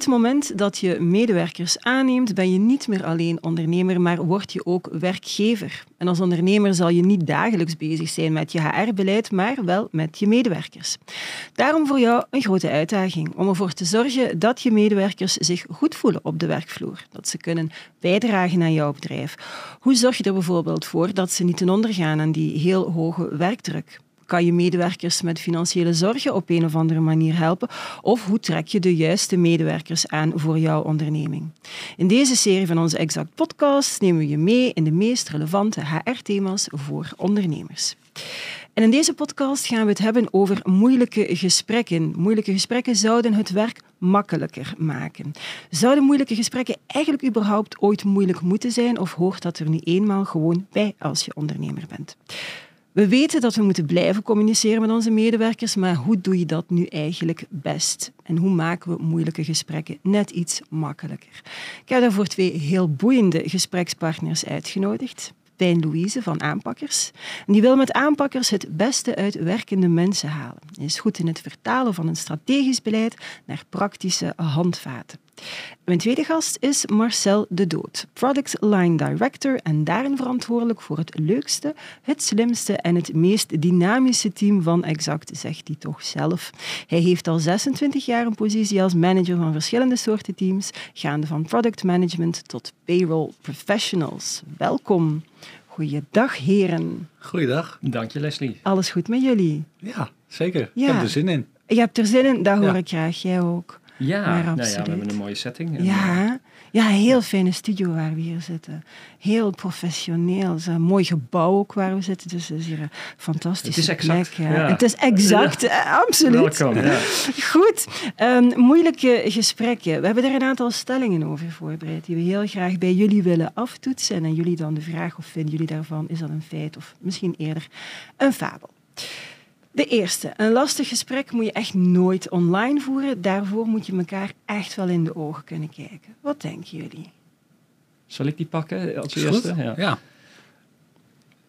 het moment dat je medewerkers aanneemt, ben je niet meer alleen ondernemer, maar word je ook werkgever. En als ondernemer zal je niet dagelijks bezig zijn met je HR-beleid, maar wel met je medewerkers. Daarom voor jou een grote uitdaging om ervoor te zorgen dat je medewerkers zich goed voelen op de werkvloer. Dat ze kunnen bijdragen aan jouw bedrijf. Hoe zorg je er bijvoorbeeld voor dat ze niet ten onder gaan aan die heel hoge werkdruk? Kan je medewerkers met financiële zorgen op een of andere manier helpen? Of hoe trek je de juiste medewerkers aan voor jouw onderneming? In deze serie van onze Exact podcast nemen we je mee in de meest relevante HR-thema's voor ondernemers. En in deze podcast gaan we het hebben over moeilijke gesprekken. Moeilijke gesprekken zouden het werk makkelijker maken. Zouden moeilijke gesprekken eigenlijk überhaupt ooit moeilijk moeten zijn of hoort dat er nu eenmaal gewoon bij als je ondernemer bent? We weten dat we moeten blijven communiceren met onze medewerkers, maar hoe doe je dat nu eigenlijk best? En hoe maken we moeilijke gesprekken net iets makkelijker? Ik heb daarvoor twee heel boeiende gesprekspartners uitgenodigd. Pijn Louise van Aanpakkers. En die wil met aanpakkers het beste uit werkende mensen halen. Hij is goed in het vertalen van een strategisch beleid naar praktische handvaten. Mijn tweede gast is Marcel de Dood, Product Line Director en daarin verantwoordelijk voor het leukste, het slimste en het meest dynamische team van Exact, zegt hij toch zelf. Hij heeft al 26 jaar een positie als manager van verschillende soorten teams, gaande van product management tot payroll professionals. Welkom. Goeiedag, heren. Goeiedag. Dank je, Leslie. Alles goed met jullie? Ja, zeker. Ja. Ik heb er zin in. Je hebt er zin in, dat hoor Ja. ik graag. Jij ook. Ja, nou ja, we hebben een mooie setting. En, Ja, ja, een heel fijne studio waar we hier zitten. Heel professioneel. Het is een mooi gebouw ook waar we zitten. Dus het is hier een fantastische Het is exact, plek. Ja. ja. Het is exact, eh, absoluut. Welkom. Ja. Goed, Ehm, moeilijke gesprekken. We hebben er een aantal stellingen over voorbereid die we heel graag bij jullie willen aftoetsen. En aan jullie dan de vraag of vinden jullie daarvan, is dat een feit of misschien eerder een fabel? De eerste, een lastig gesprek moet je echt nooit online voeren. Daarvoor moet je elkaar echt wel in de ogen kunnen kijken. Wat denken jullie? Zal ik die pakken als eerste? Ja. Ja.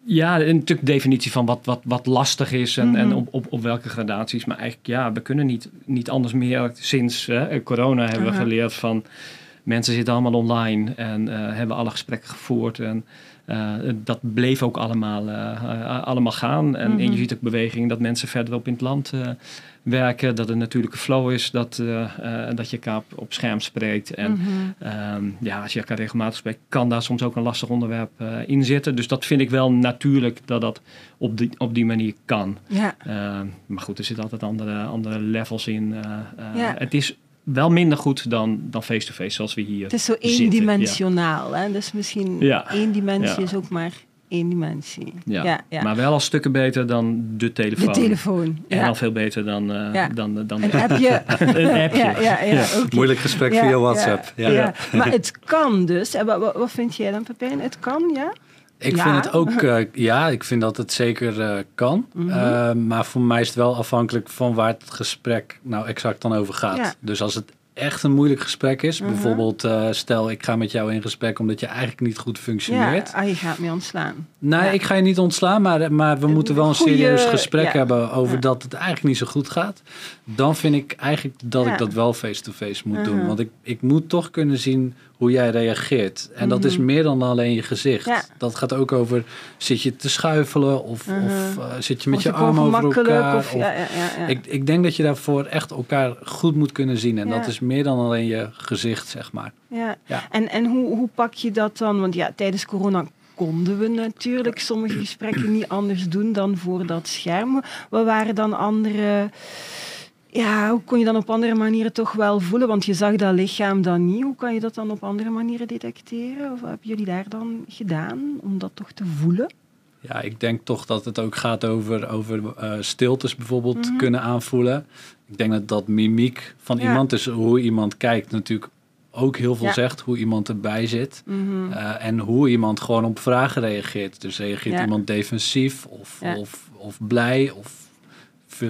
Ja, en natuurlijk de definitie van wat, wat, wat lastig is en, en Mhm. op, op, op welke gradaties. Maar eigenlijk, ja, we kunnen niet, niet anders meer sinds hè, corona hebben we geleerd van... Mensen zitten allemaal online en eh, hebben alle gesprekken gevoerd. En eh, dat bleef ook allemaal, eh, eh, allemaal gaan. En, en Mhm. je ziet ook beweging dat mensen verderop in het land eh, werken. Dat het natuurlijke flow is dat, eh, eh, dat je elkaar op, op scherm spreekt. En Mhm. Ehm, ja, als je elkaar regelmatig spreekt, kan daar soms ook een lastig onderwerp eh, in zitten. Dus dat vind ik wel natuurlijk dat dat op die, op die manier kan. Ja, Ehm, maar goed, er zitten altijd andere, andere levels in. eh, eh, Ja. Het is wel minder goed dan dan face-to-face zoals we hier het is zo eendimensionaal. Hè? Dus misschien Ja. één dimensie Ja. is ook maar één dimensie. Ja. ja, ja. Maar wel al stukken beter dan de de telefoon. telefoon. En Ja. al veel beter dan, eh, Ja. dan, dan Een appje. een appje. Ja, ja, ja. Moeilijk gesprek via WhatsApp. Ja. Ja, Maar het kan dus. En wat, wat, wat vind jij dan, Pepijn? Het kan, ja? Ik Ja. vind het ook, eh, ja, ik vind dat het zeker eh, kan. Mhm. Eh, maar voor mij is het wel afhankelijk van waar het gesprek nou exact dan over gaat. Ja. Dus als het echt een moeilijk gesprek is, Mhm. bijvoorbeeld stel ik ga met jou in gesprek omdat je eigenlijk niet goed Ja, functioneert. ah, je gaat me ontslaan. Nee, Ja. ik ga je niet ontslaan, maar, maar we Een moeten wel een goeie- serieus gesprek ja. hebben over Ja. dat het eigenlijk niet zo goed gaat. Dan vind ik eigenlijk dat Ja. ik dat wel face-to-face moet doen. Mhm. Want ik, ik moet toch kunnen zien hoe jij reageert. En dat is Mhm. meer dan alleen je gezicht. Ja. Dat gaat ook over, zit je te schuifelen of, Mhm. of eh, zit je met Of je armen over elkaar. Of, of- ja, ja, ik, ik denk dat je daarvoor echt elkaar goed moet kunnen zien. En dat is meer dan alleen je gezicht, zeg maar. ja. Ja. En, en hoe, hoe pak je dat dan? Want ja, tijdens corona konden we natuurlijk sommige gesprekken niet anders doen dan voor dat scherm. Wat waren dan andere... Ja, hoe kon je dan op andere manieren toch wel voelen? Want je zag dat lichaam dan niet. Hoe kan je dat dan op andere manieren detecteren? Of wat hebben jullie daar dan gedaan om dat toch te voelen? Ja, ik denk toch dat het ook gaat over, over eh, stiltes bijvoorbeeld Mhm. kunnen aanvoelen. Ik denk dat dat mimiek van Ja. iemand, dus hoe iemand kijkt, natuurlijk ook heel veel Ja. zegt. Hoe iemand erbij zit. Mhm. Eh, en hoe iemand gewoon op vragen reageert. Dus reageert Ja. iemand defensief of, of, of blij of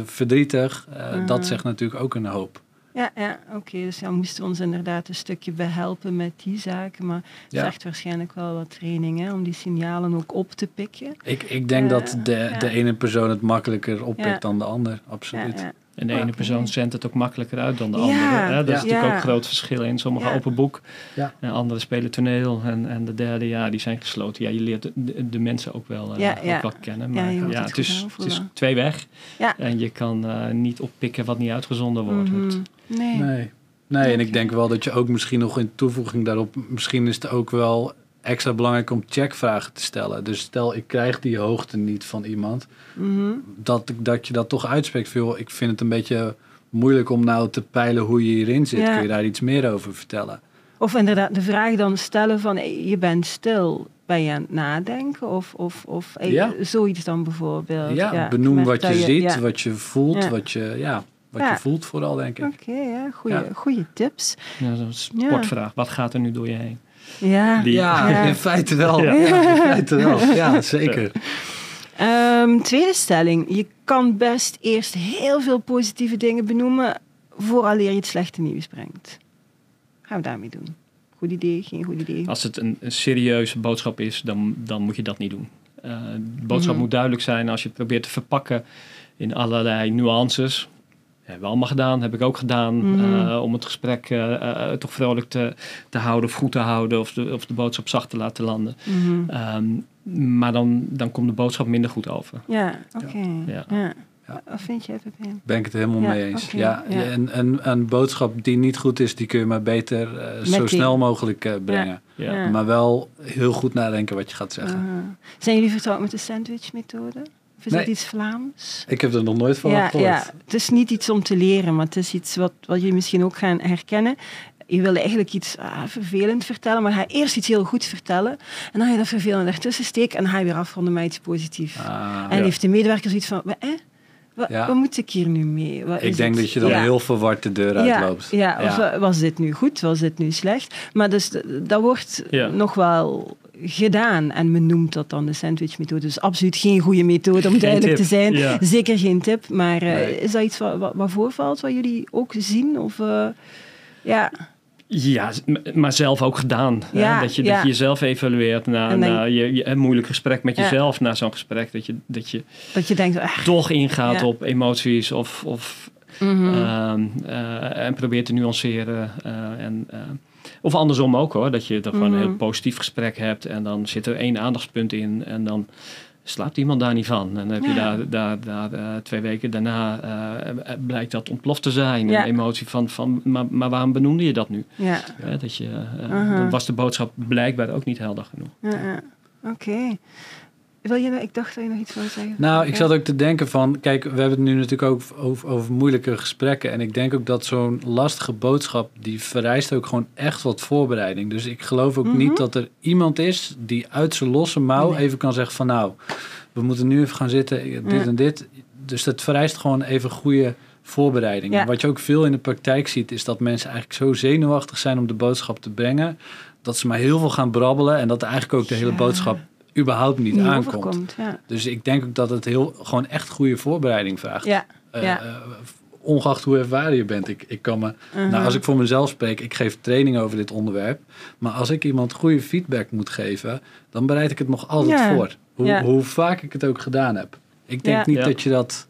verdrietig. Eh. Dat zegt natuurlijk ook een hoop. Ja, ja oké. Dus ja, moesten we ons inderdaad een stukje behelpen met die zaken. Maar het Ja. vergt waarschijnlijk wel wat training hè, om die signalen ook op te pikken. Ik, ik denk dat de, ja. de ene persoon het makkelijker oppikt dan de ander. Absoluut. En de ene persoon zendt het ook makkelijker uit dan de Ja, andere. Hè? Daar is natuurlijk Ja. ook groot verschil in. Sommige Ja. open boek, Ja. en anderen spelen toneel. En, en de derde, ja, die zijn gesloten. Ja, je leert de, de- mensen ook wel, eh, ook wel kennen. Ja, Maar ja, het is, het is twee weg. Ja. En je kan eh, niet oppikken wat niet uitgezonden wordt. Mhm. Nee. Nee. Nee, en ik denk wel dat je ook misschien nog in toevoeging daarop... Misschien is het ook wel extra belangrijk om checkvragen te stellen. Dus stel, ik krijg die hoogte niet van iemand. Mhm. Dat, ik- dat je dat toch uitspreekt. Veel, ik vind het een beetje moeilijk om nou te peilen hoe je hierin zit. Ja. Kun je daar iets meer over vertellen? Of inderdaad de vraag dan stellen van eh, je bent stil, ben je aan het nadenken? Of, of, of eh, Ja. zoiets dan bijvoorbeeld. Ja, benoem wat je ziet, ja. wat je voelt, Ja. wat je, ja, wat Ja. je voelt vooral, denk ik. Oké, ja, goeie tips. Ja, zo'n sportvraag. Wat gaat er nu door je heen? Ja. Die- Ja, Ja. in feite wel. Ja. Ja, in feite wel. Ja, zeker. Ehm, tweede stelling. Je kan best eerst heel veel positieve dingen benoemen vooraleer je het slechte nieuws brengt. Gaan we daarmee doen? Goed idee, geen goed idee? Als het een, een serieuze boodschap is, dan, dan moet je dat niet doen. Eh, de boodschap Mhm. moet duidelijk zijn als je het probeert te verpakken in allerlei nuances. Hebben we allemaal gedaan, heb ik ook gedaan. Mhm. eh, om het gesprek eh, eh, toch vrolijk te, te houden of goed te houden. Of de, of de boodschap zacht te laten landen. Mhm. Ehm, maar dan, dan komt de boodschap minder goed over. Ja, oké. Ja. Ja. Ja. Wat vind jij, Pepijn? Ben ik het helemaal Ja, mee eens. ja, ja. En, en een boodschap die niet goed is, die kun je maar beter zo die- snel mogelijk eh, brengen. Ja. Ja. Maar wel heel goed nadenken wat je gaat zeggen. Zijn jullie vertrouwd met de sandwich-methode? Of is Nee. dat iets Vlaams? Ik heb er nog nooit van ja, gehoord. ja, het is niet iets om te leren, maar het is iets wat, wat jullie misschien ook gaan herkennen. Je wil eigenlijk iets ah, vervelend vertellen, maar ga eerst iets heel goeds vertellen. En dan ga je dat vervelend ertussen steken en dan ga je weer afronden met iets positiefs. Ah, en ja. heeft de medewerker zoiets van, "Wa- eh? Wat, Ja. wat moet ik hier nu mee? Wat ik is denk het?" dat je dan Ja. heel verward de deur uitloopt. Ja, ja, of was dit nu goed, was dit nu slecht? Maar dus dat wordt Ja. nog wel gedaan en men noemt dat dan de sandwich-methode. Dus absoluut geen goede methode om Geen duidelijk tip. te zijn. Ja. Zeker geen tip, maar eh, Nee. is dat iets wat, wat, wat voorvalt, wat jullie ook zien? Of, eh, ja, Ja, maar zelf ook gedaan. Ja, dat, je, ja. dat je jezelf evalueert na, dan- na je, je, een moeilijk gesprek met jezelf, na zo'n gesprek. Dat je, dat je dat je denkt, toch ingaat op emoties of, of, mhm. ehm, eh, en probeert te nuanceren. en, of andersom ook hoor, dat je dan gewoon een Mhm. heel positief gesprek hebt en dan zit er één aandachtspunt in en dan slaapt iemand daar niet van. En dan heb je Ja. daar, daar, daar eh, twee weken daarna eh, blijkt dat ontploft te zijn. Ja. Een emotie van, van maar, maar waarom benoemde je dat nu? ja, dat je, eh. Dan was de boodschap blijkbaar ook niet helder genoeg. ja, ja. Wil je, ik dacht dat je nog iets wilde zeggen. Nou, ik zat ook te denken van, kijk, we hebben het nu natuurlijk ook over, over moeilijke gesprekken. En ik denk ook dat zo'n lastige boodschap, die vereist ook gewoon echt wat voorbereiding. Dus ik geloof ook Mhm. niet dat er iemand is die uit zijn losse mouw Nee. even kan zeggen van, nou, we moeten nu even gaan zitten, dit Ja. en dit. Dus dat vereist gewoon even goede voorbereiding. Ja. Wat je ook veel in de praktijk ziet, is dat mensen eigenlijk zo zenuwachtig zijn om de boodschap te brengen, dat ze maar heel veel gaan brabbelen en dat eigenlijk ook de hele Ja. boodschap überhaupt niet, Niet aankomt. overkomt. Ja. Dus ik denk ook dat het heel, gewoon echt goede voorbereiding vraagt. Ja. Eh, ja. eh, ongeacht hoe ervaren je bent. Ik, ik kan me, uh-huh. nou, als ik voor mezelf spreek, ik geef training over dit onderwerp. Maar als ik iemand goede feedback moet geven, dan bereid ik het nog altijd Ja. voor. Hoe, Ja. hoe vaak ik het ook gedaan heb. Ik denk Ja. niet Ja. dat je dat...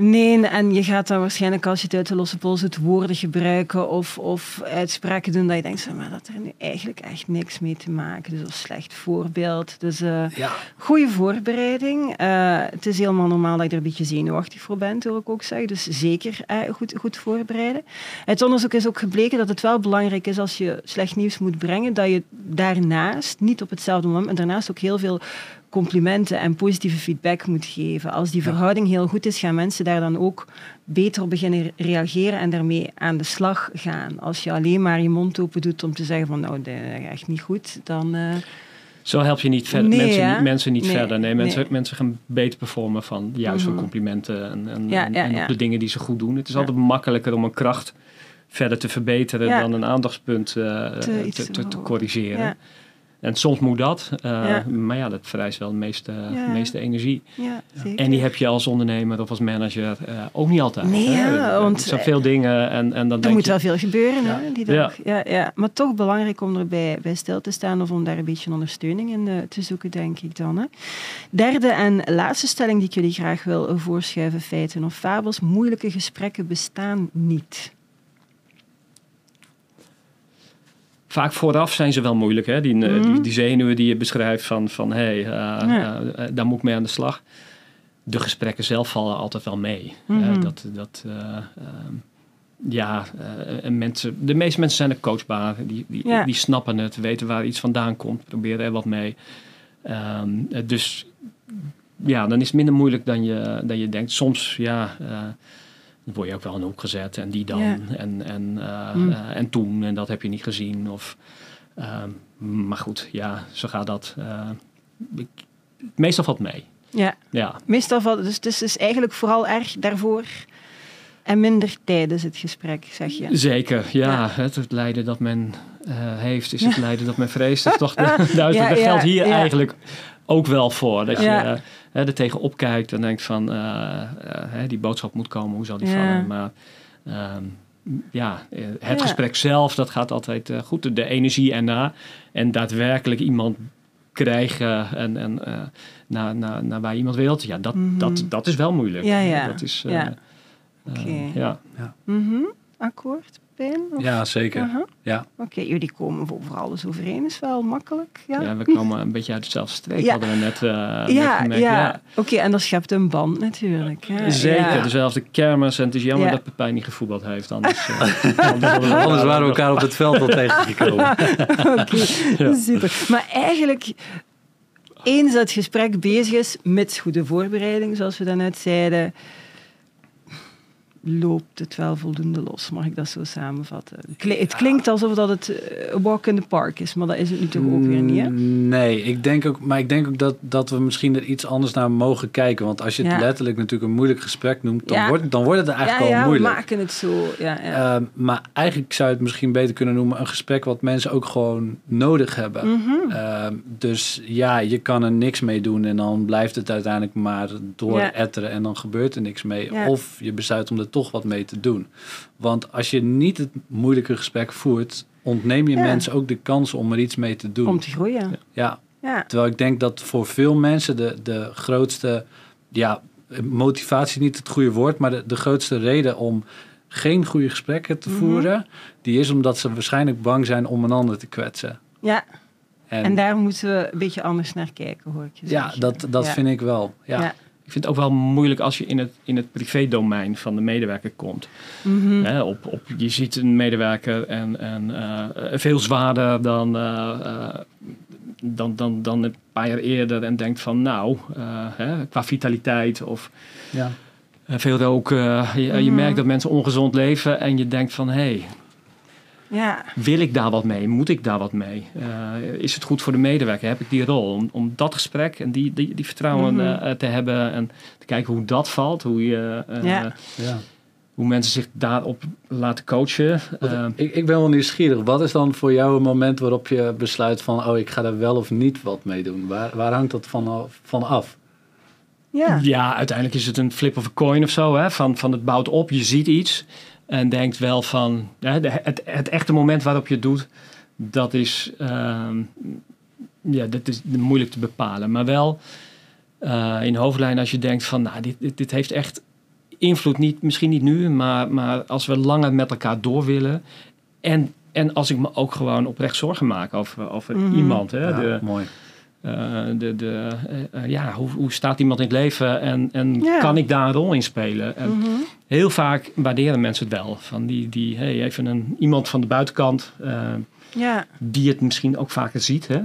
Nee, en je gaat dan waarschijnlijk als je het uit de losse pols doet woorden gebruiken of, of uitspraken doen dat je denkt, maar dat er nu eigenlijk echt niks mee te maken. Dus een slecht voorbeeld. Dus eh Ja, goede voorbereiding. Eh, het is helemaal normaal dat je er een beetje zenuwachtig voor bent, hoor ik ook zeggen. Dus zeker eh, goed, goed voorbereiden. Het onderzoek is ook gebleken dat het wel belangrijk is als je slecht nieuws moet brengen, dat je daarnaast, niet op hetzelfde moment, maar daarnaast ook heel veel complimenten en positieve feedback moet geven. Als die verhouding heel goed is, gaan mensen daar dan ook beter op beginnen reageren en daarmee aan de slag gaan. Als je alleen maar je mond open doet om te zeggen van nou, dat is echt niet goed, dan... eh, Zo help je niet verder, Nee, mensen, niet, mensen niet Nee, verder. Nee, mensen, nee. mensen gaan beter performen van juist van Mhm. complimenten en, en, Ja, en, ja, en ja. op de dingen die ze goed doen. Het is altijd makkelijker om een kracht verder te verbeteren dan een aandachtspunt eh, Te- te, corrigeren. En soms moet dat. eh, Ja. Maar ja, dat vereist wel de meeste, Ja. meeste energie. Ja. En die heb je als ondernemer of als manager eh, ook niet altijd. Nee, hè. ja, Er want, zijn veel dingen en, en dan Er moet je... wel veel gebeuren Ja. hè, die Ja. dag. Ja. Ja, Maar toch belangrijk om erbij bij stil te staan of om daar een beetje ondersteuning in eh, te zoeken, denk ik dan. Hè. Derde en laatste stelling die ik jullie graag wil voorschuiven, feiten of fabels. Moeilijke gesprekken bestaan niet. Vaak vooraf zijn ze wel moeilijk, hè? Die, eh, Mhm. die, die zenuwen die je beschrijft van, van hé, hey, eh, Ja. eh, daar moet ik mee aan de slag. De gesprekken zelf vallen altijd wel mee. Mhm. dat, dat, eh, ehm, ja, en mensen, de meeste mensen zijn er coachbaar. Die, die, Ja. die snappen het, weten waar iets vandaan komt, proberen er wat mee. Ehm, eh, dus ja, dan is het minder moeilijk dan je, dan je denkt. Soms, ja, dan word je ook wel in een hoek gezet en die dan Ja. en, en, eh, Mm. eh, en toen en dat heb je niet gezien. Of, ehm, maar goed, ja, zo gaat dat. eh, ik- meestal valt mee. Ja, Ja, meestal valt dus het is dus eigenlijk vooral erg daarvoor en minder tijdens het gesprek, zeg je. zeker. Ja, Ja. Het, het lijden dat men heeft is het lijden dat men vreest. Dat is toch de, duidelijk. Dat geldt hier eigenlijk ook wel voor. Dat Ja. je eh, er tegenop kijkt en denkt van eh, eh, hè, die boodschap moet komen, hoe zal die Ja. vallen? Maar ehm, ja, eh, het Ja. gesprek zelf, dat gaat altijd goed. De energie erna en daadwerkelijk iemand krijgen en, en naar, naar, naar waar iemand wilt. Ja, dat, Mhm. dat, dat is wel moeilijk. Ja, ja. Dat is, Ja. ja. Mhm. Akkoord, Of- Ja, zeker. Ja. Oké, jullie komen over alles overeen, is wel makkelijk. Ja, Ja, we komen een beetje uit dezelfde streek, Ja. hadden we net, eh, net ja, gemerkt. ja. oké, en dat schept een band natuurlijk. hè. Zeker, Ja. dezelfde kermis. En het is jammer Ja. dat Pepijn niet gevoetbald heeft. Anders, eh, anders waren we elkaar op het veld al tegengekomen. Oké, super. Maar eigenlijk, eens dat het gesprek bezig is, met goede voorbereiding, zoals we daarnet zeiden, loopt het wel voldoende los. Mag ik dat zo samenvatten? Het kli- Het klinkt alsof dat het eh, een walk in the park is, maar dat is het nu toch ook weer niet, hè? Mm, Nee, ik denk ook, maar ik denk ook dat, dat we misschien er iets anders naar mogen kijken. Want als je het Ja. letterlijk natuurlijk een moeilijk gesprek noemt, dan, Ja. wordt, dan wordt het Ja, eigenlijk ja, al we moeilijk. maken het zo. Ja, ja. Ehm, maar eigenlijk zou je het misschien beter kunnen noemen een gesprek wat mensen ook gewoon nodig hebben. Mhm. Ehm, dus ja, je kan er niks mee doen en dan blijft het uiteindelijk maar door Ja. etteren en dan gebeurt er niks mee. Ja. Of je besluit om er toch wat mee te doen. Want als je niet het moeilijke gesprek voert, ontneem je Ja. mensen ook de kans om er iets mee te doen. Om te groeien. Ja, Ja. terwijl ik denk dat voor veel mensen de, de grootste, ja, motivatie niet het goede woord, maar de, de grootste reden om geen goede gesprekken te Mhm. voeren, die is omdat ze waarschijnlijk bang zijn om een ander te kwetsen. ja, En, en daar moeten we een beetje anders naar kijken, hoor ik je ja, zeggen. dat, dat Ja. vind ik wel. Ja. Ik vind het ook wel moeilijk als je in het, in het privédomein van de medewerker komt. Mhm. Hè, op, op, je ziet een medewerker en, en eh, veel zwaarder dan, eh, eh, dan, dan, dan een paar jaar eerder en denkt van nou, eh, hè, qua vitaliteit of Ja. veel roken. je, je Mhm. merkt dat mensen ongezond leven en je denkt van hé, hey, Ja. wil ik daar wat mee? Moet ik daar wat mee? Eh, is het goed voor de medewerker? Heb ik die rol? Om, om dat gesprek en die, die, die vertrouwen Mhm. eh, te hebben en te kijken hoe dat valt. Hoe, je, eh, Ja. Ja. hoe mensen zich daarop laten coachen. Wat- Eh, ik, ik ben wel nieuwsgierig. Wat is dan voor jou een moment waarop je besluit van, oh, ik ga er wel of niet wat mee doen? Waar, waar hangt dat van, af- van af? Ja. ja. uiteindelijk is het een flip of a coin of zo. Hè? Van, van het bouwt op, je ziet iets en denkt wel van de- het, het echte moment waarop je het doet, dat is, ehm, ja, dat is moeilijk te bepalen. Maar wel eh, in hoofdlijn als je denkt van nou, dit, dit, dit heeft echt invloed, niet, misschien niet nu, maar, maar als we langer met elkaar door willen. En, en als ik me ook gewoon oprecht zorgen maak over, over Mhm. iemand. Hè? Ja, De, mooi. Eh, de, de, eh, eh, ja, hoe, hoe staat iemand in het leven en, en Ja. kan ik daar een rol in spelen? En Mhm. Heel vaak waarderen mensen het wel. Van die, die hey, even een, iemand van de buitenkant ja. die het misschien ook vaker ziet. Hè?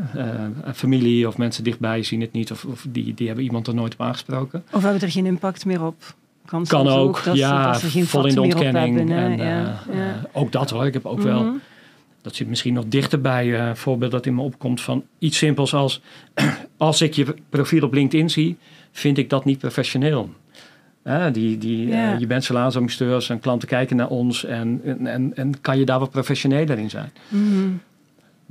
Familie of mensen dichtbij zien het niet of, of die, die hebben iemand er nooit op aangesproken. Of hebben er geen impact meer op? Kan, Kan ook, dat, ja, dat vol in de ontkenning. hebben, en, ja. ook dat hoor. Ik heb ook wel Mhm. Dat zit misschien nog dichterbij. eh, Een voorbeeld dat in me opkomt van iets simpels als... als ik je profiel op LinkedIn zie, vind ik dat niet professioneel. Hè, die, die, eh, je bent salaansambassadeurs en klanten kijken naar ons. En, en, en, en kan je daar wat professioneler in zijn? Mhm.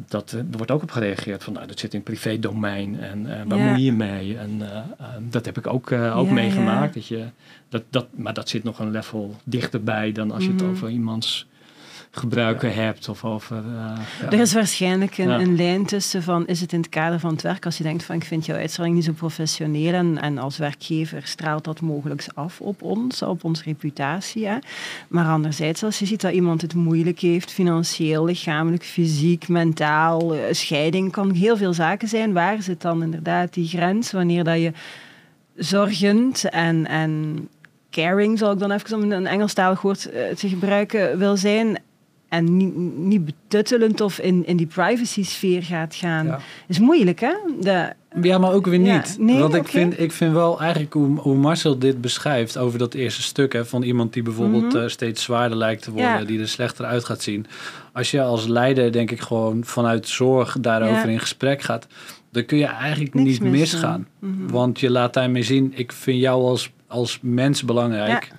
dat, eh, er wordt ook op gereageerd van, nou, dat zit in privé domein en eh waar moet je mee? En eh, eh, dat heb ik ook, eh, ook meegemaakt. Dat je, dat, dat, maar dat zit nog een level dichterbij dan als je Mhm. het over iemands gebruiken hebt of over... eh. Er is waarschijnlijk een, een lijn tussen van, is het in het kader van het werk, als je denkt van, ik vind jouw uitstraling niet zo professioneel en, en als werkgever straalt dat mogelijk af op ons, op onze reputatie. Hè? Maar anderzijds, als je ziet dat iemand het moeilijk heeft, financieel, lichamelijk, fysiek, mentaal, eh, scheiding, kan heel veel zaken zijn. Waar zit dan inderdaad die grens, wanneer dat je zorgend en, en caring, zal ik dan even om een Engelstalig woord eh, te gebruiken, wil zijn en niet, niet betuttelend of in, in die privacy-sfeer gaat gaan. Ja. is moeilijk, hè? De, Ja, maar ook weer Ja, niet. nee, Want ik, vind, ik vind wel eigenlijk hoe, hoe Marcel dit beschrijft over dat eerste stuk, hè, van iemand die bijvoorbeeld Mhm. eh, steeds zwaarder lijkt te worden, Ja. die er slechter uit gaat zien. Als je als leider, denk ik, gewoon vanuit zorg daarover in gesprek gaat, dan kun je eigenlijk Niks niet mis, misgaan. mhm. Want je laat daarmee zien, ik vind jou als, als mens belangrijk. Ja.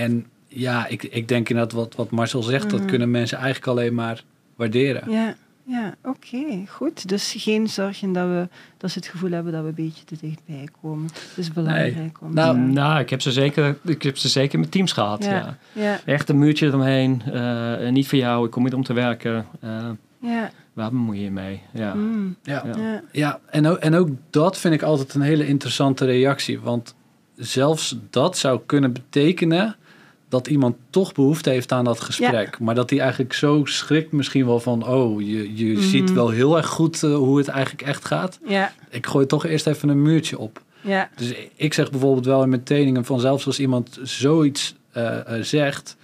En ja, ik, ik denk inderdaad wat, wat Marcel zegt, dat Mhm. kunnen mensen eigenlijk alleen maar waarderen. Ja, ja oké, goed. Dus geen zorgen dat, we, dat ze het gevoel hebben dat we een beetje te dichtbij komen. Het is belangrijk om Nou, nou, ik heb, ze zeker, ik heb ze zeker met teams gehad, ja. ja, ja, Echt een muurtje eromheen. eh, niet voor jou, ik kom niet om te werken. eh, ja. waar bemoei je mee? Ja. Mm, Ja. Ja. ja. Ja, en ook, en ook dat vind ik altijd een hele interessante reactie. Want zelfs dat zou kunnen betekenen dat iemand toch behoefte heeft aan dat gesprek. Maar dat hij eigenlijk zo schrikt misschien wel van... oh, je, je Mhm. ziet wel heel erg goed eh, hoe het eigenlijk echt gaat. ja, Ik gooi toch eerst even een muurtje op. ja. Dus ik zeg bijvoorbeeld wel in mijn trainingen van... zelfs als iemand zoiets eh, eh, zegt...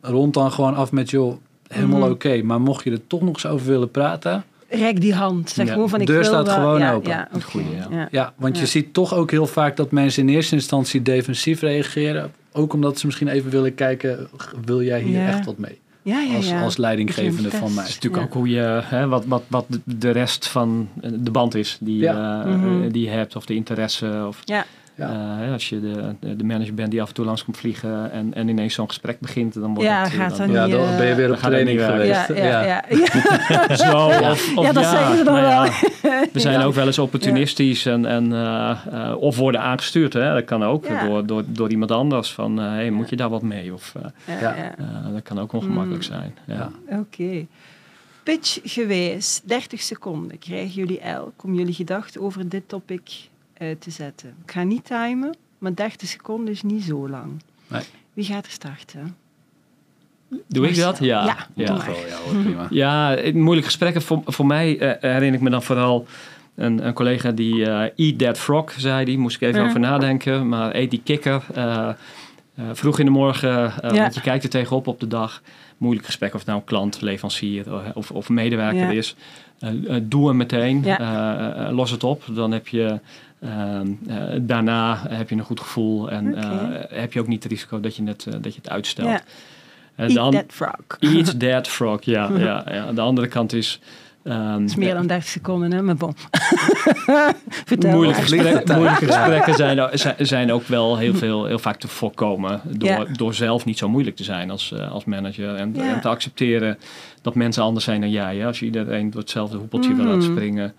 rond dan gewoon af met joh, helemaal Mhm. oké. Maar mocht je er toch nog eens over willen praten... Rijk die hand. Zeg Ja, gewoon van ik deur wil staat wel- gewoon ja, open. Ja, goeie, ja. ja. Ja, want Ja. je ziet toch ook heel vaak dat mensen in eerste instantie defensief reageren. Ook omdat ze misschien even willen kijken, wil jij hier Ja. echt wat mee? Ja, ja, Als, ja. als leidinggevende van mij. Het is natuurlijk Ja. ook hoe je, hè, wat, wat, wat de rest van de band is die, Ja. eh, Mhm. die je hebt, of de interesse. Of, Ja. Ja. eh, als je de, de manager bent die af en toe langs komt vliegen en, en ineens zo'n gesprek begint, dan wordt Ja, het... eh, gaat dan- dan Ja, niet, dan eh, ben je weer dan op training niet geweest. Ja, ja, ja. ja. Zo, of, of Ja, dat zeggen ze dan nou wel. ja, we zijn ook wel eens opportunistisch en, en, eh, eh, of worden aangestuurd. Hè? Dat kan ook Ja. door, door, door iemand anders. Van, eh, hey, moet je daar wat mee? Of, eh, eh, dat kan ook ongemakkelijk Mm. zijn. Ja. Oké. Pitch gewijs, 30 seconden krijgen jullie elk om jullie gedachten over dit topic uit te zetten. Ik ga niet timen, maar 30 seconden is niet zo lang. Nee. Wie gaat er starten? Doe ik dat? Ja. Ja, ja. doe maar. Oh, ja, hoor, prima. Ja, moeilijke gesprekken. Voor, voor mij eh, herinner ik me dan vooral een, een collega die eh, Eat That Frog zei. Die moest ik even Mhm. over nadenken. Maar eet die kikker. eh, eh, vroeg in de morgen, eh, Ja. want je kijkt er tegenop op de dag. Moeilijk gesprek of het nou een klant, leverancier eh, of, of medewerker Ja. is. Eh, eh, doe hem meteen. Ja. Eh, eh, los het op. Dan heb je... ehm, eh, daarna heb je een goed gevoel en eh, heb je ook niet het risico dat je het, eh, dat je het uitstelt. Eh, Eat de that frog. Eat that frog, ja. ja, ja. De andere kant is... ehm, Dat is meer dan 30 seconden, hè? Maar bon. Vertel moeilijke, gesprekken, moeilijke gesprekken zijn, zijn, ook wel heel, veel, heel vaak te voorkomen. Door, door zelf niet zo moeilijk te zijn als, als manager. En, en te accepteren dat mensen anders zijn dan jij. Hè? Als je iedereen door hetzelfde hoepeltje wil laten Mhm. springen.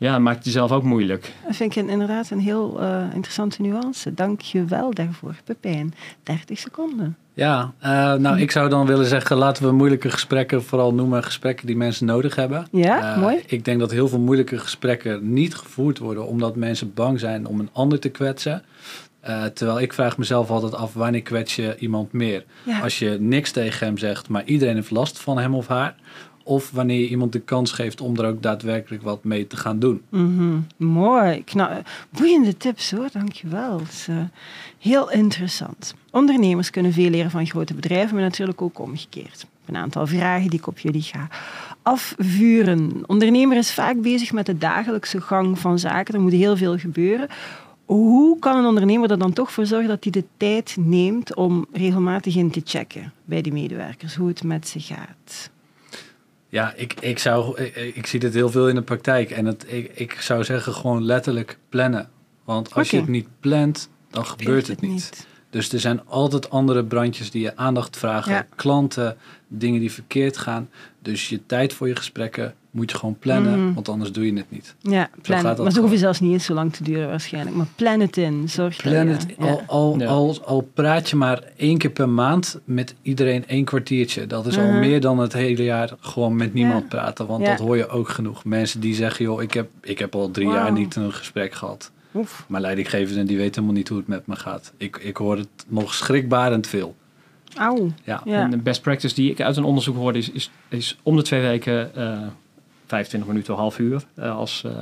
Ja, maakt jezelf ook moeilijk. Dat vind ik inderdaad een heel eh, interessante nuance. Dank je wel daarvoor, Pepijn. 30 seconden. Ja, eh, nou ik zou dan willen zeggen, laten we moeilijke gesprekken vooral noemen gesprekken die mensen nodig hebben. Ja, Eh, mooi. Ik denk dat heel veel moeilijke gesprekken niet gevoerd worden omdat mensen bang zijn om een ander te kwetsen. Eh, terwijl ik vraag mezelf altijd af, wanneer kwets je iemand meer? Ja. Als je niks tegen hem zegt, maar iedereen heeft last van hem of haar. Of wanneer je iemand de kans geeft om er ook daadwerkelijk wat mee te gaan doen. Mhm. Mooi. Kna- boeiende tips hoor, dankjewel. Eh, heel interessant. Ondernemers kunnen veel leren van grote bedrijven, maar natuurlijk ook omgekeerd. Een aantal vragen die ik op jullie ga afvuren. Ondernemer is vaak bezig met de dagelijkse gang van zaken. Er moet heel veel gebeuren. Hoe kan een ondernemer er dan toch voor zorgen dat hij de tijd neemt om regelmatig in te checken bij die medewerkers, hoe het met ze gaat? Ja, ik, ik, zou, ik, ik zie dit heel veel in de praktijk. En het, ik, ik zou zeggen gewoon letterlijk plannen. Want als je het niet plant, dan gebeurt het niet. Dus er zijn altijd andere brandjes die je aandacht vragen. Ja. Klanten, dingen die verkeerd gaan. Dus je tijd voor je gesprekken moet je gewoon plannen, Mhm. want anders doe je het niet. Ja, plan. gaat dat maar gewoon. hoeven zelfs niet eens zo lang te duren waarschijnlijk. Maar plan het in. Zorg dat Plan je- het, ja. al, al, Ja. al, al praat je maar één keer per maand met iedereen één kwartiertje. Dat is al Mhm. meer dan het hele jaar gewoon met niemand Ja. praten. Want Ja. dat hoor je ook genoeg. Mensen die zeggen, joh, ik heb, ik heb al drie jaar niet een gesprek gehad. Oef. Maar leidinggevenden die weten helemaal niet hoe het met me gaat. Ik, ik hoor het nog schrikbarend veel. Auw. Ja. Ja. En de best practice die ik uit een onderzoek hoorde is, is, is om de twee weken eh 25 minuten, een half uur. eh, als, eh,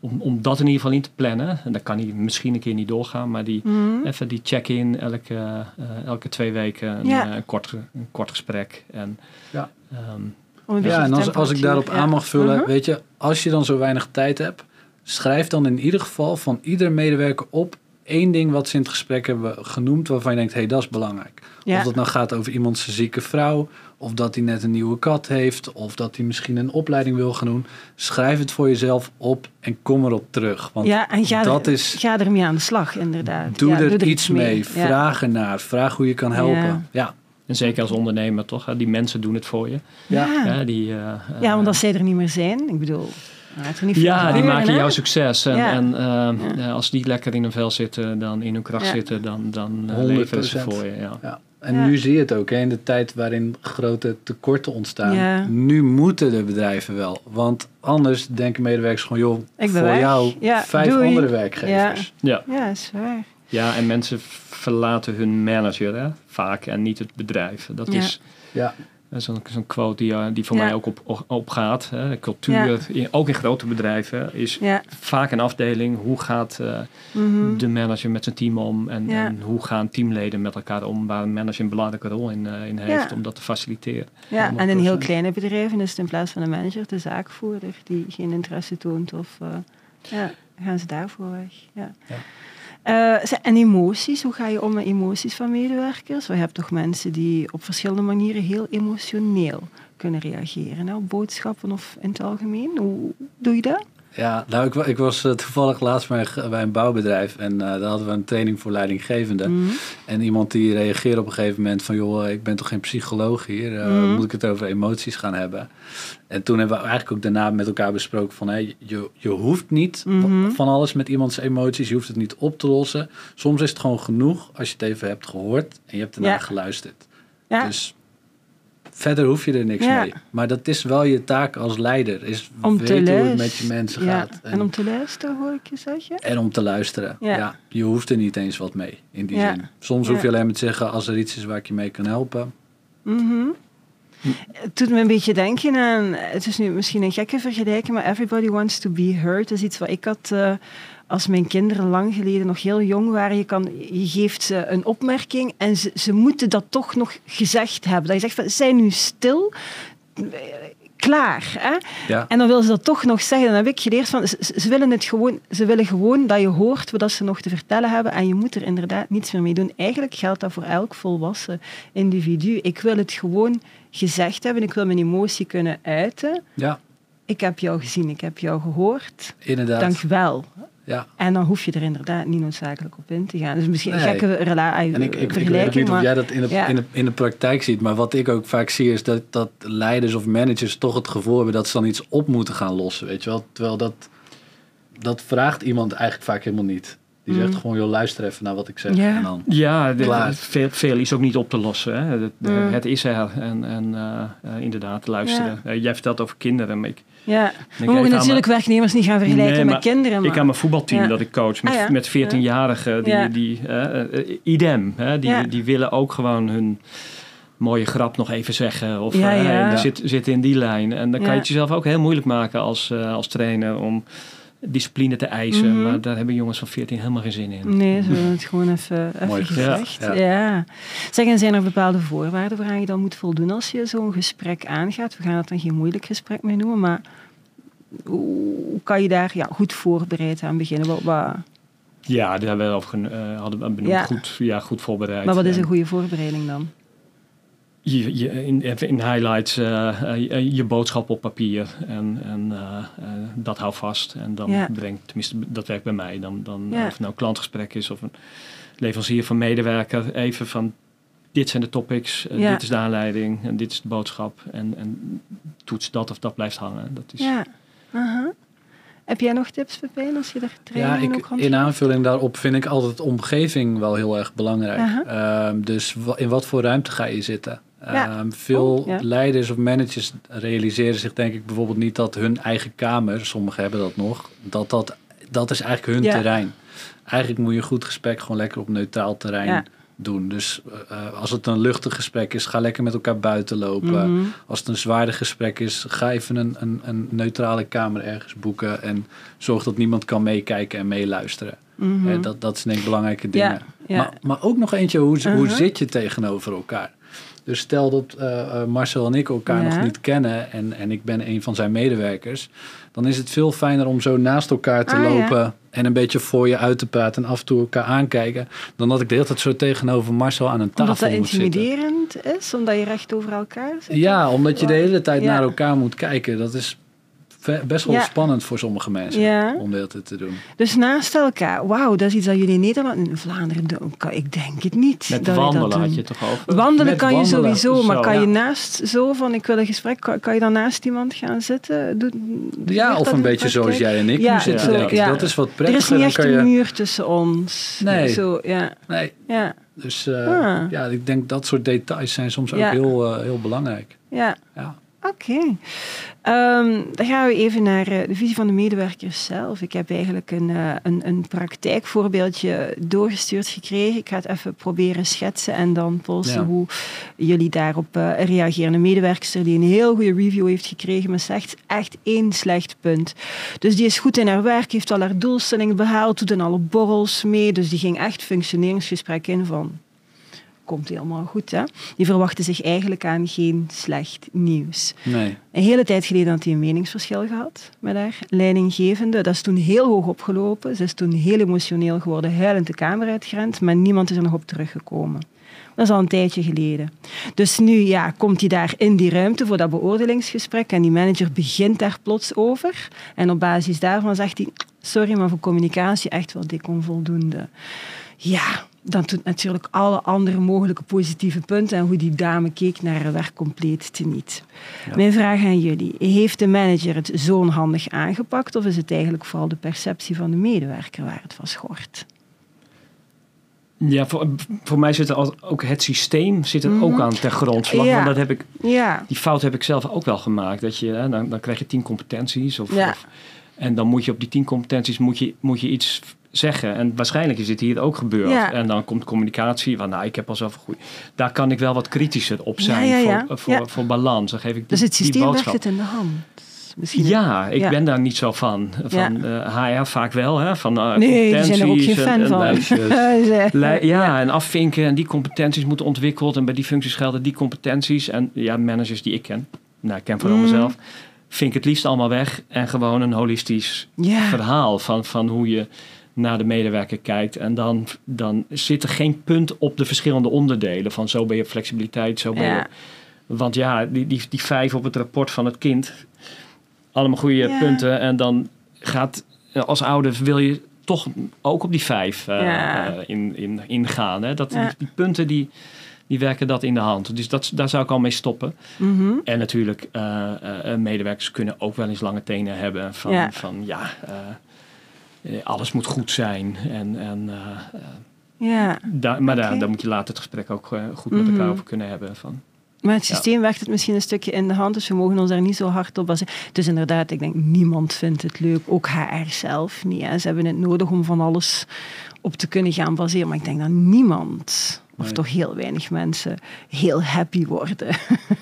om, om dat in ieder geval in te plannen. En dat kan hij misschien een keer niet doorgaan, maar die, Mhm. even die check-in elke, eh, elke twee weken. Een, Ja. een, kort, een kort gesprek. En, Ja. ehm, een beetje Ja, en als, als ik daarop aan mag vullen, Mhm. weet je, als je dan zo weinig tijd hebt, schrijf dan in ieder geval van ieder medewerker op één ding wat ze in het gesprek hebben genoemd, waarvan je denkt, hé, hey, dat is belangrijk. Ja. Of dat nou gaat over iemands zieke vrouw, of dat hij net een nieuwe kat heeft, of dat hij misschien een opleiding wil gaan doen. Schrijf het voor jezelf op en kom erop terug. Want Ja, en ga, dat er, is, ga ermee aan de slag, inderdaad. doe Ja, er iets mee, Ja. vraag ernaar, vraag hoe je kan helpen. Ja. Ja, en zeker als ondernemer toch, hè, die mensen doen het voor je. ja. Die, eh, Ja, want eh, als zij er niet meer zijn, ik bedoel, veel Ja, die maken jouw succes. En, Ja. en eh, Ja. als die lekker in hun vel zitten, dan in hun kracht Ja. zitten, dan, dan 100%. leveren ze voor je. Ja. Ja. En Ja. nu zie je het ook, hè, in de tijd waarin grote tekorten ontstaan. Ja. Nu moeten de bedrijven wel. Want anders denken medewerkers gewoon, joh, Ik voor weg. jou Ja, vijf doei. andere werkgevers. Ja. Ja, is waar. ja, en mensen verlaten hun manager hè, vaak en niet het bedrijf. Dat Ja. is Ja. Eh, zo'n zo'n quote die, eh, die voor Ja. mij ook op, op, opgaat. Hè. Cultuur, ook in grote bedrijven, is Ja. vaak een afdeling. Hoe gaat eh, Mhm. de manager met zijn team om? En, en hoe gaan teamleden met elkaar om? Waar een manager een belangrijke rol in, eh, in heeft om dat te faciliteren. Ja, en in heel 100%. kleine bedrijven is het in plaats van de manager de zaakvoerder die geen interesse toont. Of gaan ze daarvoor weg. Ja. Eh, en emoties, hoe ga je om met emoties van medewerkers? We hebben toch mensen die op verschillende manieren heel emotioneel kunnen reageren op boodschappen of in het algemeen. Hoe doe je dat? Ja, nou, ik, ik was eh, toevallig laatst bij, een- bij een bouwbedrijf en eh, daar hadden we een training voor leidinggevenden. Mhm. En iemand die reageerde op een gegeven moment van, joh, ik ben toch geen psycholoog hier, eh, Mhm. moet ik het over emoties gaan hebben? En toen hebben we eigenlijk ook daarna met elkaar besproken van, hé, je, je hoeft niet Mhm. van alles met iemands emoties, je hoeft het niet op te lossen. Soms is het gewoon genoeg als je het even hebt gehoord en je hebt ernaar Ja. geluisterd. Ja, Dus verder hoef je er niks Ja. mee. Maar dat is wel je taak als leider, is om te weten hoe het met je mensen Ja, gaat. En om te luisteren, hoor ik je zeggen. En om te luisteren. Ja. Ja. je hoeft er niet eens wat mee in die zin. Soms hoef je alleen maar te zeggen als er iets is waar ik je mee kan helpen. Mhm. Het doet me een beetje denken aan, het is nu misschien een gekke vergelijking, maar Everybody Wants to Be Heard is iets wat ik had eh, als mijn kinderen lang geleden nog heel jong waren. Je, kan, je geeft ze een opmerking en ze, ze moeten dat toch nog gezegd hebben. Dat je zegt van, zijn nu stil, klaar. Hè? Ja. En dan willen ze dat toch nog zeggen. Dan heb ik geleerd van, ze, ze willen het gewoon, ze willen gewoon dat je hoort wat ze nog te vertellen hebben en je moet er inderdaad niets meer mee doen. Eigenlijk geldt dat voor elk volwassen individu. Ik wil het gewoon gezegd hebben, ik wil mijn emotie kunnen uiten. ja, Ik heb jou gezien, ik heb jou gehoord. inderdaad. Dank wel. Ja. En dan hoef je er inderdaad niet noodzakelijk op in te gaan. Dus misschien een Nee. gekke relatie, En ik, ik, ik weet ook niet of jij dat in de, ja. in, de, in de praktijk ziet, maar wat ik ook vaak zie is dat, dat leiders of managers toch het gevoel hebben dat ze dan iets op moeten gaan lossen. Weet je wel? Terwijl dat, dat vraagt iemand eigenlijk vaak helemaal niet. Die zegt Mm. gewoon, joh, luister even naar wat ik zeg. Ja. En dan, Ja, de- Klaar. veel, veel is ook niet op te lossen. Hè. Het, de- Mm. het is er en, en eh, eh, inderdaad luisteren. Eh, jij vertelt over kinderen, maar ik, ja. We mogen natuurlijk werknemers niet gaan vergelijken Nee, met maar kinderen. Maar... Ik aan mijn voetbalteam Ja. dat ik coach met, Ah, ja. met 14-jarigen, die, Ja. die idem, hè, die, Ja. die willen ook gewoon hun mooie grap nog even zeggen. Of Ja, eh, ja. hey, zit, zit in die lijn. En dan kan je het jezelf ook heel moeilijk maken als, als trainer om discipline te eisen. Mhm. Maar daar hebben jongens van 14 helemaal geen zin in. Nee, ze willen het gewoon even, even Mooi gezegd. Ja. ja. Zeg, en zijn er bepaalde voorwaarden waaraan je dan moet voldoen als je zo'n gesprek aangaat? We gaan het dan geen moeilijk gesprek meer noemen, maar hoe kan je daar ja, goed voorbereid aan beginnen? Wat, wat- Ja, daar hebben we gen- eh, hadden we benoemd. Ja. Goed, ja, goed voorbereid. maar wat is En- een goede voorbereiding dan? Je, je, in, in highlights eh, eh, je, je boodschap op papier. En, en eh, dat hou vast. En dan Ja. brengt, tenminste dat werkt bij mij. Dan, dan Ja. of het nou een klantgesprek is of een leverancier van medewerker. Even van dit zijn de topics, Ja. dit is de aanleiding en dit is de boodschap. En, en toets dat of dat blijft hangen. Dat is, Ja. Aha. Heb jij nog tips, Pepijn, als je er Ja, trainingen ik, ook in aanvulling daarop vind ik altijd de omgeving wel heel erg belangrijk. Ehm, dus in wat voor ruimte ga je zitten? Ja. Ehm, veel Oh, ja. leiders of managers realiseren zich denk ik bijvoorbeeld niet dat hun eigen kamer, sommigen hebben dat nog, dat dat, dat is eigenlijk hun Ja. terrein. Eigenlijk moet je een goed gesprek gewoon lekker op neutraal terrein doen. Dus eh, als het een luchtig gesprek is, ga lekker met elkaar buiten lopen. Mhm. Als het een zwaarder gesprek is, ga even een, een, een neutrale kamer ergens boeken en zorg dat niemand kan meekijken en meeluisteren. Mhm. Dat, dat zijn denk ik belangrijke dingen. Maar, maar ook nog eentje, hoe, hoe Uh-huh. zit je tegenover elkaar? Dus stel dat eh, eh, Marcel en ik elkaar Ja. nog niet kennen en, en ik ben een van zijn medewerkers, dan is het veel fijner om zo naast elkaar te Ah, ja. lopen en een beetje voor je uit te praten en af en toe elkaar aankijken, dan dat ik de hele tijd zo tegenover Marcel aan een tafel Omdat dat moet zitten. intimiderend is, omdat je recht over elkaar zit? Ja, omdat je de hele tijd naar elkaar moet kijken. Dat is best wel Ja. spannend voor sommige mensen Ja. om dit te doen. Dus naast elkaar, wauw, dat is iets dat jullie in Nederland, in Vlaanderen doen. Ik denk het niet. Met dat wandelen dat had je toch over? Wandelen Met kan je sowieso, maar zo, kan ja. je naast zo van ik wil een gesprek, kan, kan je dan naast iemand gaan zitten? Doe, Ja, of een beetje zoals jij en ik Ja, nu zitten, denk ik. ja. Dat is wat Er is prettiger. niet echt een je... muur tussen ons. Nee. Zo, ja. Nee, Ja, dus eh, Ah. ja, ik denk dat soort details zijn soms ook heel, eh, heel belangrijk. ja. Ja. Oké. Ehm, dan gaan we even naar eh, de visie van de medewerkers zelf. Ik heb eigenlijk een, eh, een, een praktijkvoorbeeldje doorgestuurd gekregen. Ik ga het even proberen schetsen en dan polsen Ja. hoe jullie daarop eh, reageren. Een medewerker die een heel goede review heeft gekregen, maar zegt echt één slecht punt. Dus die is goed in haar werk, heeft al haar doelstellingen behaald, doet in alle borrels mee. Dus die ging echt functioneringsgesprek in van komt helemaal goed. Hè? Die verwachten zich eigenlijk aan geen slecht nieuws. Nee. Een hele tijd geleden had hij een meningsverschil gehad met haar leidinggevende. Dat is toen heel hoog opgelopen. Ze is toen heel emotioneel geworden, huilend de kamer uitgerend, maar niemand is er nog op teruggekomen. Dat is al een tijdje geleden. Dus nu ja, komt hij daar in die ruimte voor dat beoordelingsgesprek en die manager begint daar plots over. En op basis daarvan zegt hij, sorry, maar voor communicatie echt wel dik onvoldoende. Ja, dan doet natuurlijk alle andere mogelijke positieve punten en hoe die dame keek naar haar werk compleet teniet. Mijn vraag aan jullie, heeft de manager het zo onhandig aangepakt of is het eigenlijk vooral de perceptie van de medewerker waar het van schort? Ja, voor, voor mij zit er ook het systeem zit er ook Mhm. aan ter grondslag. Ja. Want dat heb ik, Ja, die fout heb ik zelf ook wel gemaakt. Dat je, hè, dan, dan krijg je tien competenties. Of, Ja. of- en dan moet je op die tien competenties moet je, moet je iets zeggen. En waarschijnlijk is dit hier ook gebeurd. Ja. En dan komt communicatie van, nou, ik heb al zoveel goed. Daar kan ik wel wat kritischer op zijn Ja, ja, ja. Voor, voor, voor balans. Dan geef ik dus die, het systeem het in de hand. Misschien Ja, ik ben daar niet zo van. Van eh, HR vaak wel, hè? Van eh, Nee, die zijn er ook geen competenties en- fan en van. ja, en afvinken en die competenties moeten ontwikkeld en bij die functies gelden die competenties. En ja, managers die ik ken, nou, ik ken vooral Mm. mezelf, vink het liefst allemaal weg en gewoon een holistisch verhaal van, van hoe je naar de medewerker kijkt. En dan, dan zit er geen punt op de verschillende onderdelen van zo ben je flexibiliteit, zo ben je. Want ja, die, die, die vijf op het rapport van het kind, allemaal goede Ja. punten. En dan gaat als ouder wil je toch ook op die vijf eh, Ja. eh, in, in, ingaan. Hè? Dat, die, die punten die, die werken dat in de hand. Dus dat, daar zou ik al mee stoppen. Mhm. En natuurlijk, eh, medewerkers kunnen ook wel eens lange tenen hebben. Van Ja. van, ja alles moet goed zijn. En, en, eh, eh, ja. maar Oké. daar, daar moet je later het gesprek ook eh, goed met Mhm. elkaar over kunnen hebben. Van, Maar het Ja. systeem werkt het misschien een stukje in de hand, dus we mogen ons daar niet zo hard op baseren. Dus inderdaad, ik denk, niemand vindt het leuk, ook HR zelf niet. Hè. Ze hebben het nodig om van alles op te kunnen gaan baseren, maar ik denk dat niemand, of Nee. toch heel weinig mensen, heel happy worden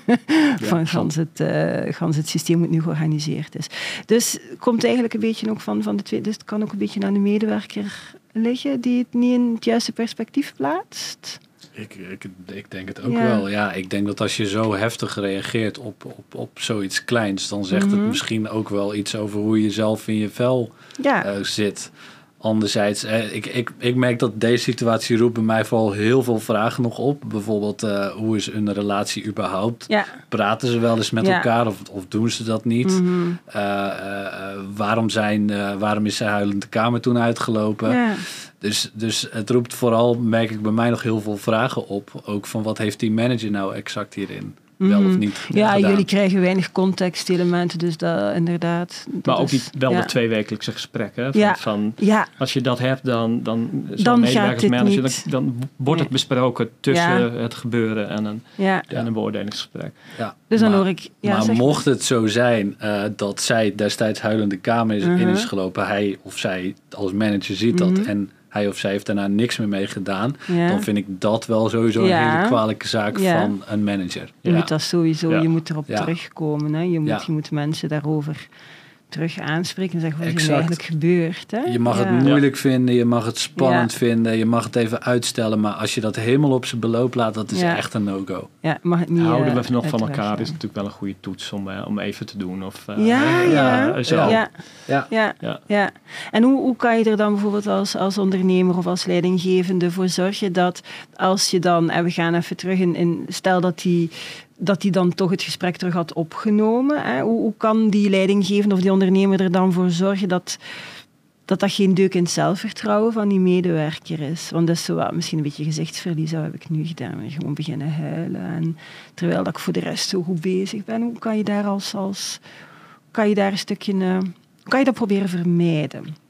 van gans het, eh, gans het systeem hoe het nu georganiseerd is. Dus het komt eigenlijk een beetje ook van, van de twee, dus het kan ook een beetje aan de medewerker liggen die het niet in het juiste perspectief plaatst. Ik, ik, ik denk het ook Ja. wel. Ja, ik denk dat als je zo heftig reageert op, op, op zoiets kleins, dan zegt Mhm. het misschien ook wel iets over hoe je zelf in je vel Ja, eh, zit. Anderzijds, ik, ik, ik merk dat deze situatie roept bij mij vooral heel veel vragen nog op. Bijvoorbeeld, eh, hoe is een relatie überhaupt? Ja. Praten ze wel eens met Ja. elkaar of, of doen ze dat niet? Mhm. Eh, eh, waarom, zijn, waarom is zij huilend de kamer toen uitgelopen? Ja. Dus, dus het roept vooral, merk ik bij mij nog heel veel vragen op. Ook van wat heeft die manager nou exact hierin wel of Mhm. niet Ja, gedaan? jullie krijgen weinig contextelementen, dus dat inderdaad. dat Maar ook die, wel ja. de tweewekelijkse gesprekken. Van, Ja. van, Ja, als je dat hebt, dan, dan, Dan medewerker gaat of dit manager, niet. dan, dan wordt het besproken tussen Ja. het gebeuren en een, ja. en een beoordelingsgesprek. Ja, Dus dan maar- hoor ik. Ja, maar zeg mocht het zo zijn eh, dat zij destijds huilende kamer is, in Mhm. is gelopen, hij of zij als manager ziet dat Mhm. en hij of zij heeft daarna niks meer mee gedaan, Ja. dan vind ik dat wel sowieso Ja. een hele kwalijke zaak Ja. van een manager. Je ja. moet dat sowieso, je moet erop terugkomen. Hè? Je, moet, je moet mensen daarover terug aanspreken en zeggen wat is er eigenlijk gebeurd. Hè? Je mag Ja. het moeilijk vinden, je mag het spannend Ja. vinden, je mag het even uitstellen, maar als je dat helemaal op zijn beloop laat, dat is Ja. echt een no-go. Ja, mag het niet. Houden we nog uit van elkaar is natuurlijk wel een goede toets om, eh, om even te doen. Of, eh, Ja, ja. zo. Ja, Ja. ja, Ja. ja. En hoe, hoe kan je er dan bijvoorbeeld als, als ondernemer of als leidinggevende voor zorgen dat als je dan, en we gaan even terug in, in stel dat die, dat die dan toch het gesprek terug had opgenomen, hè? Hoe, hoe kan die leidinggevende of die ondernemer er dan voor zorgen dat dat dat geen deuk in het zelfvertrouwen van die medewerker is. Want dat is zo misschien een beetje gezichtsverlies, dat heb ik nu gedaan. En gewoon beginnen huilen. En terwijl dat ik voor de rest zo goed bezig ben, hoe kan je daar als, als kan je daar een stukje, eh, kan je dat proberen vermijden?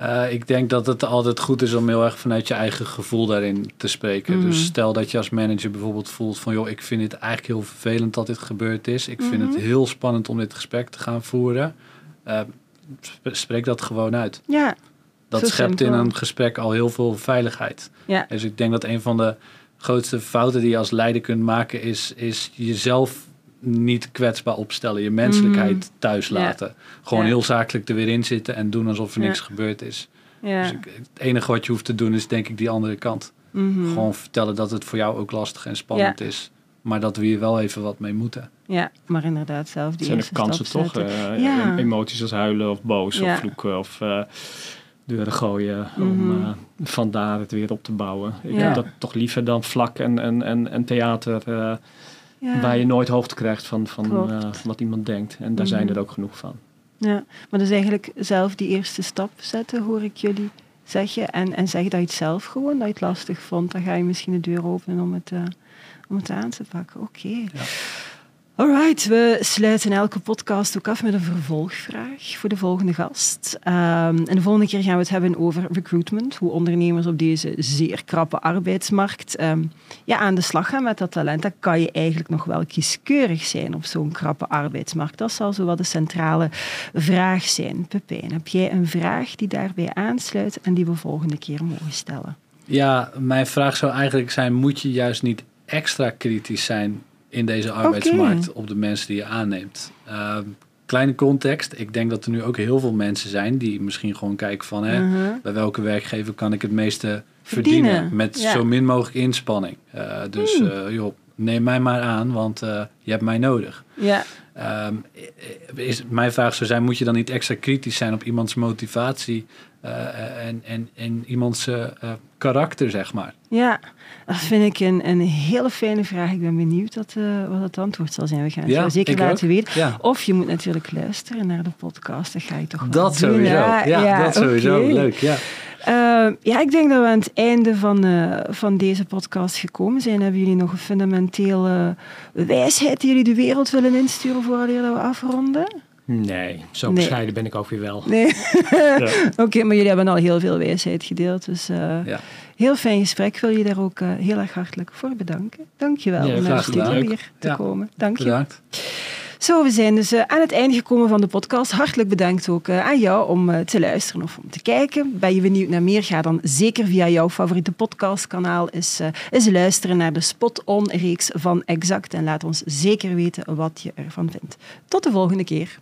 Eh, ik denk dat het altijd goed is om heel erg vanuit je eigen gevoel daarin te spreken. Mhm. Dus stel dat je als manager bijvoorbeeld voelt van... joh, ik vind het eigenlijk heel vervelend dat dit gebeurd is. Ik vind Mhm. het heel spannend om dit gesprek te gaan voeren. Eh, sp- spreek dat gewoon uit. Ja, Dat schept in een gesprek al heel veel veiligheid. ja, Dus ik denk dat een van de grootste fouten die je als leider kunt maken... is, is jezelf niet kwetsbaar opstellen. Je menselijkheid thuis Mhm. Ja. laten. Gewoon Ja. heel zakelijk er weer in zitten... en doen alsof er Ja. niks gebeurd is. ja. Dus ik, het enige wat je hoeft te doen is denk ik die andere kant. mhm. Gewoon vertellen dat het voor jou ook lastig en spannend is. Maar dat we hier wel even wat mee moeten. ja, maar inderdaad zelf die zijn de eerste kansen toch? eh, Ja. Emoties als huilen of boos Ja. of vloeken of eh, deuren gooien. Om Mhm. eh, vandaar het weer op te bouwen. Ik Ja. heb dat toch liever dan vlak en, en, en, en theater eh, ja. waar je nooit hoogte krijgt van, van eh, wat iemand denkt. En daar zijn Mhm. er ook genoeg van. Ja, maar dus eigenlijk zelf die eerste stap zetten, hoor ik jullie zeggen. En, en zeg dat je het zelf gewoon, dat je het lastig vond. Dan ga je misschien de deur openen om het, eh, om het aan te pakken. Oké. Alright, we sluiten elke podcast ook af met een vervolgvraag voor de volgende gast. Ehm, en de volgende keer gaan we het hebben over recruitment. Hoe ondernemers op deze zeer krappe arbeidsmarkt ehm, ja, aan de slag gaan met dat talent. Dan kan je eigenlijk nog wel kieskeurig zijn op zo'n krappe arbeidsmarkt. Dat zal zo wat de centrale vraag zijn. Pepijn, heb jij een vraag die daarbij aansluit en die we volgende keer mogen stellen? Ja, mijn vraag zou eigenlijk zijn: moet je juist niet extra kritisch zijn in deze arbeidsmarkt op de mensen die je aanneemt? Ehm, kleine context. Ik denk dat er nu ook heel veel mensen zijn die misschien gewoon kijken van hè, Mhm. bij welke werkgever kan ik het meeste verdienen, Verdienen, met ja. zo min mogelijk inspanning. Eh, dus Hmm. eh, joh, neem mij maar aan, want eh, je hebt mij nodig. Ja, Ehm, is, mijn vraag zou zijn, moet je dan niet extra kritisch zijn op iemands motivatie eh, en, en, en iemands eh, eh, karakter, zeg maar? ja, dat vind ik een, een hele fijne vraag. Ik ben benieuwd wat, eh, wat het antwoord zal zijn. We gaan het jou zeker laten ook. weten. Ja. Of je moet natuurlijk luisteren naar de podcast. Dat ga je toch wel Dat doen. sowieso. Ja, dat sowieso. Leuk, ja. Eh, ja, ik denk dat we aan het einde van, eh, van deze podcast gekomen zijn. Hebben jullie nog een fundamentele wijsheid die jullie de wereld willen insturen voordat we afronden? Nee, zo Nee. bescheiden ben ik ook weer wel. Nee. Ja. Oké, maar jullie hebben al heel veel wijsheid gedeeld. Dus eh, Ja. heel fijn gesprek. Ik wil je daar ook heel erg hartelijk voor bedanken. Dank je wel Ja, om naar de studio hier te komen. Dank je. Bedankt. Zo, we zijn dus eh, aan het einde gekomen van de podcast. Hartelijk bedankt ook eh, aan jou om eh, te luisteren of om te kijken. Ben je benieuwd naar meer? Ga dan zeker via jouw favoriete podcastkanaal eens, luisteren naar de Spot-on-reeks van Exact. En laat ons zeker weten wat je ervan vindt. Tot de volgende keer.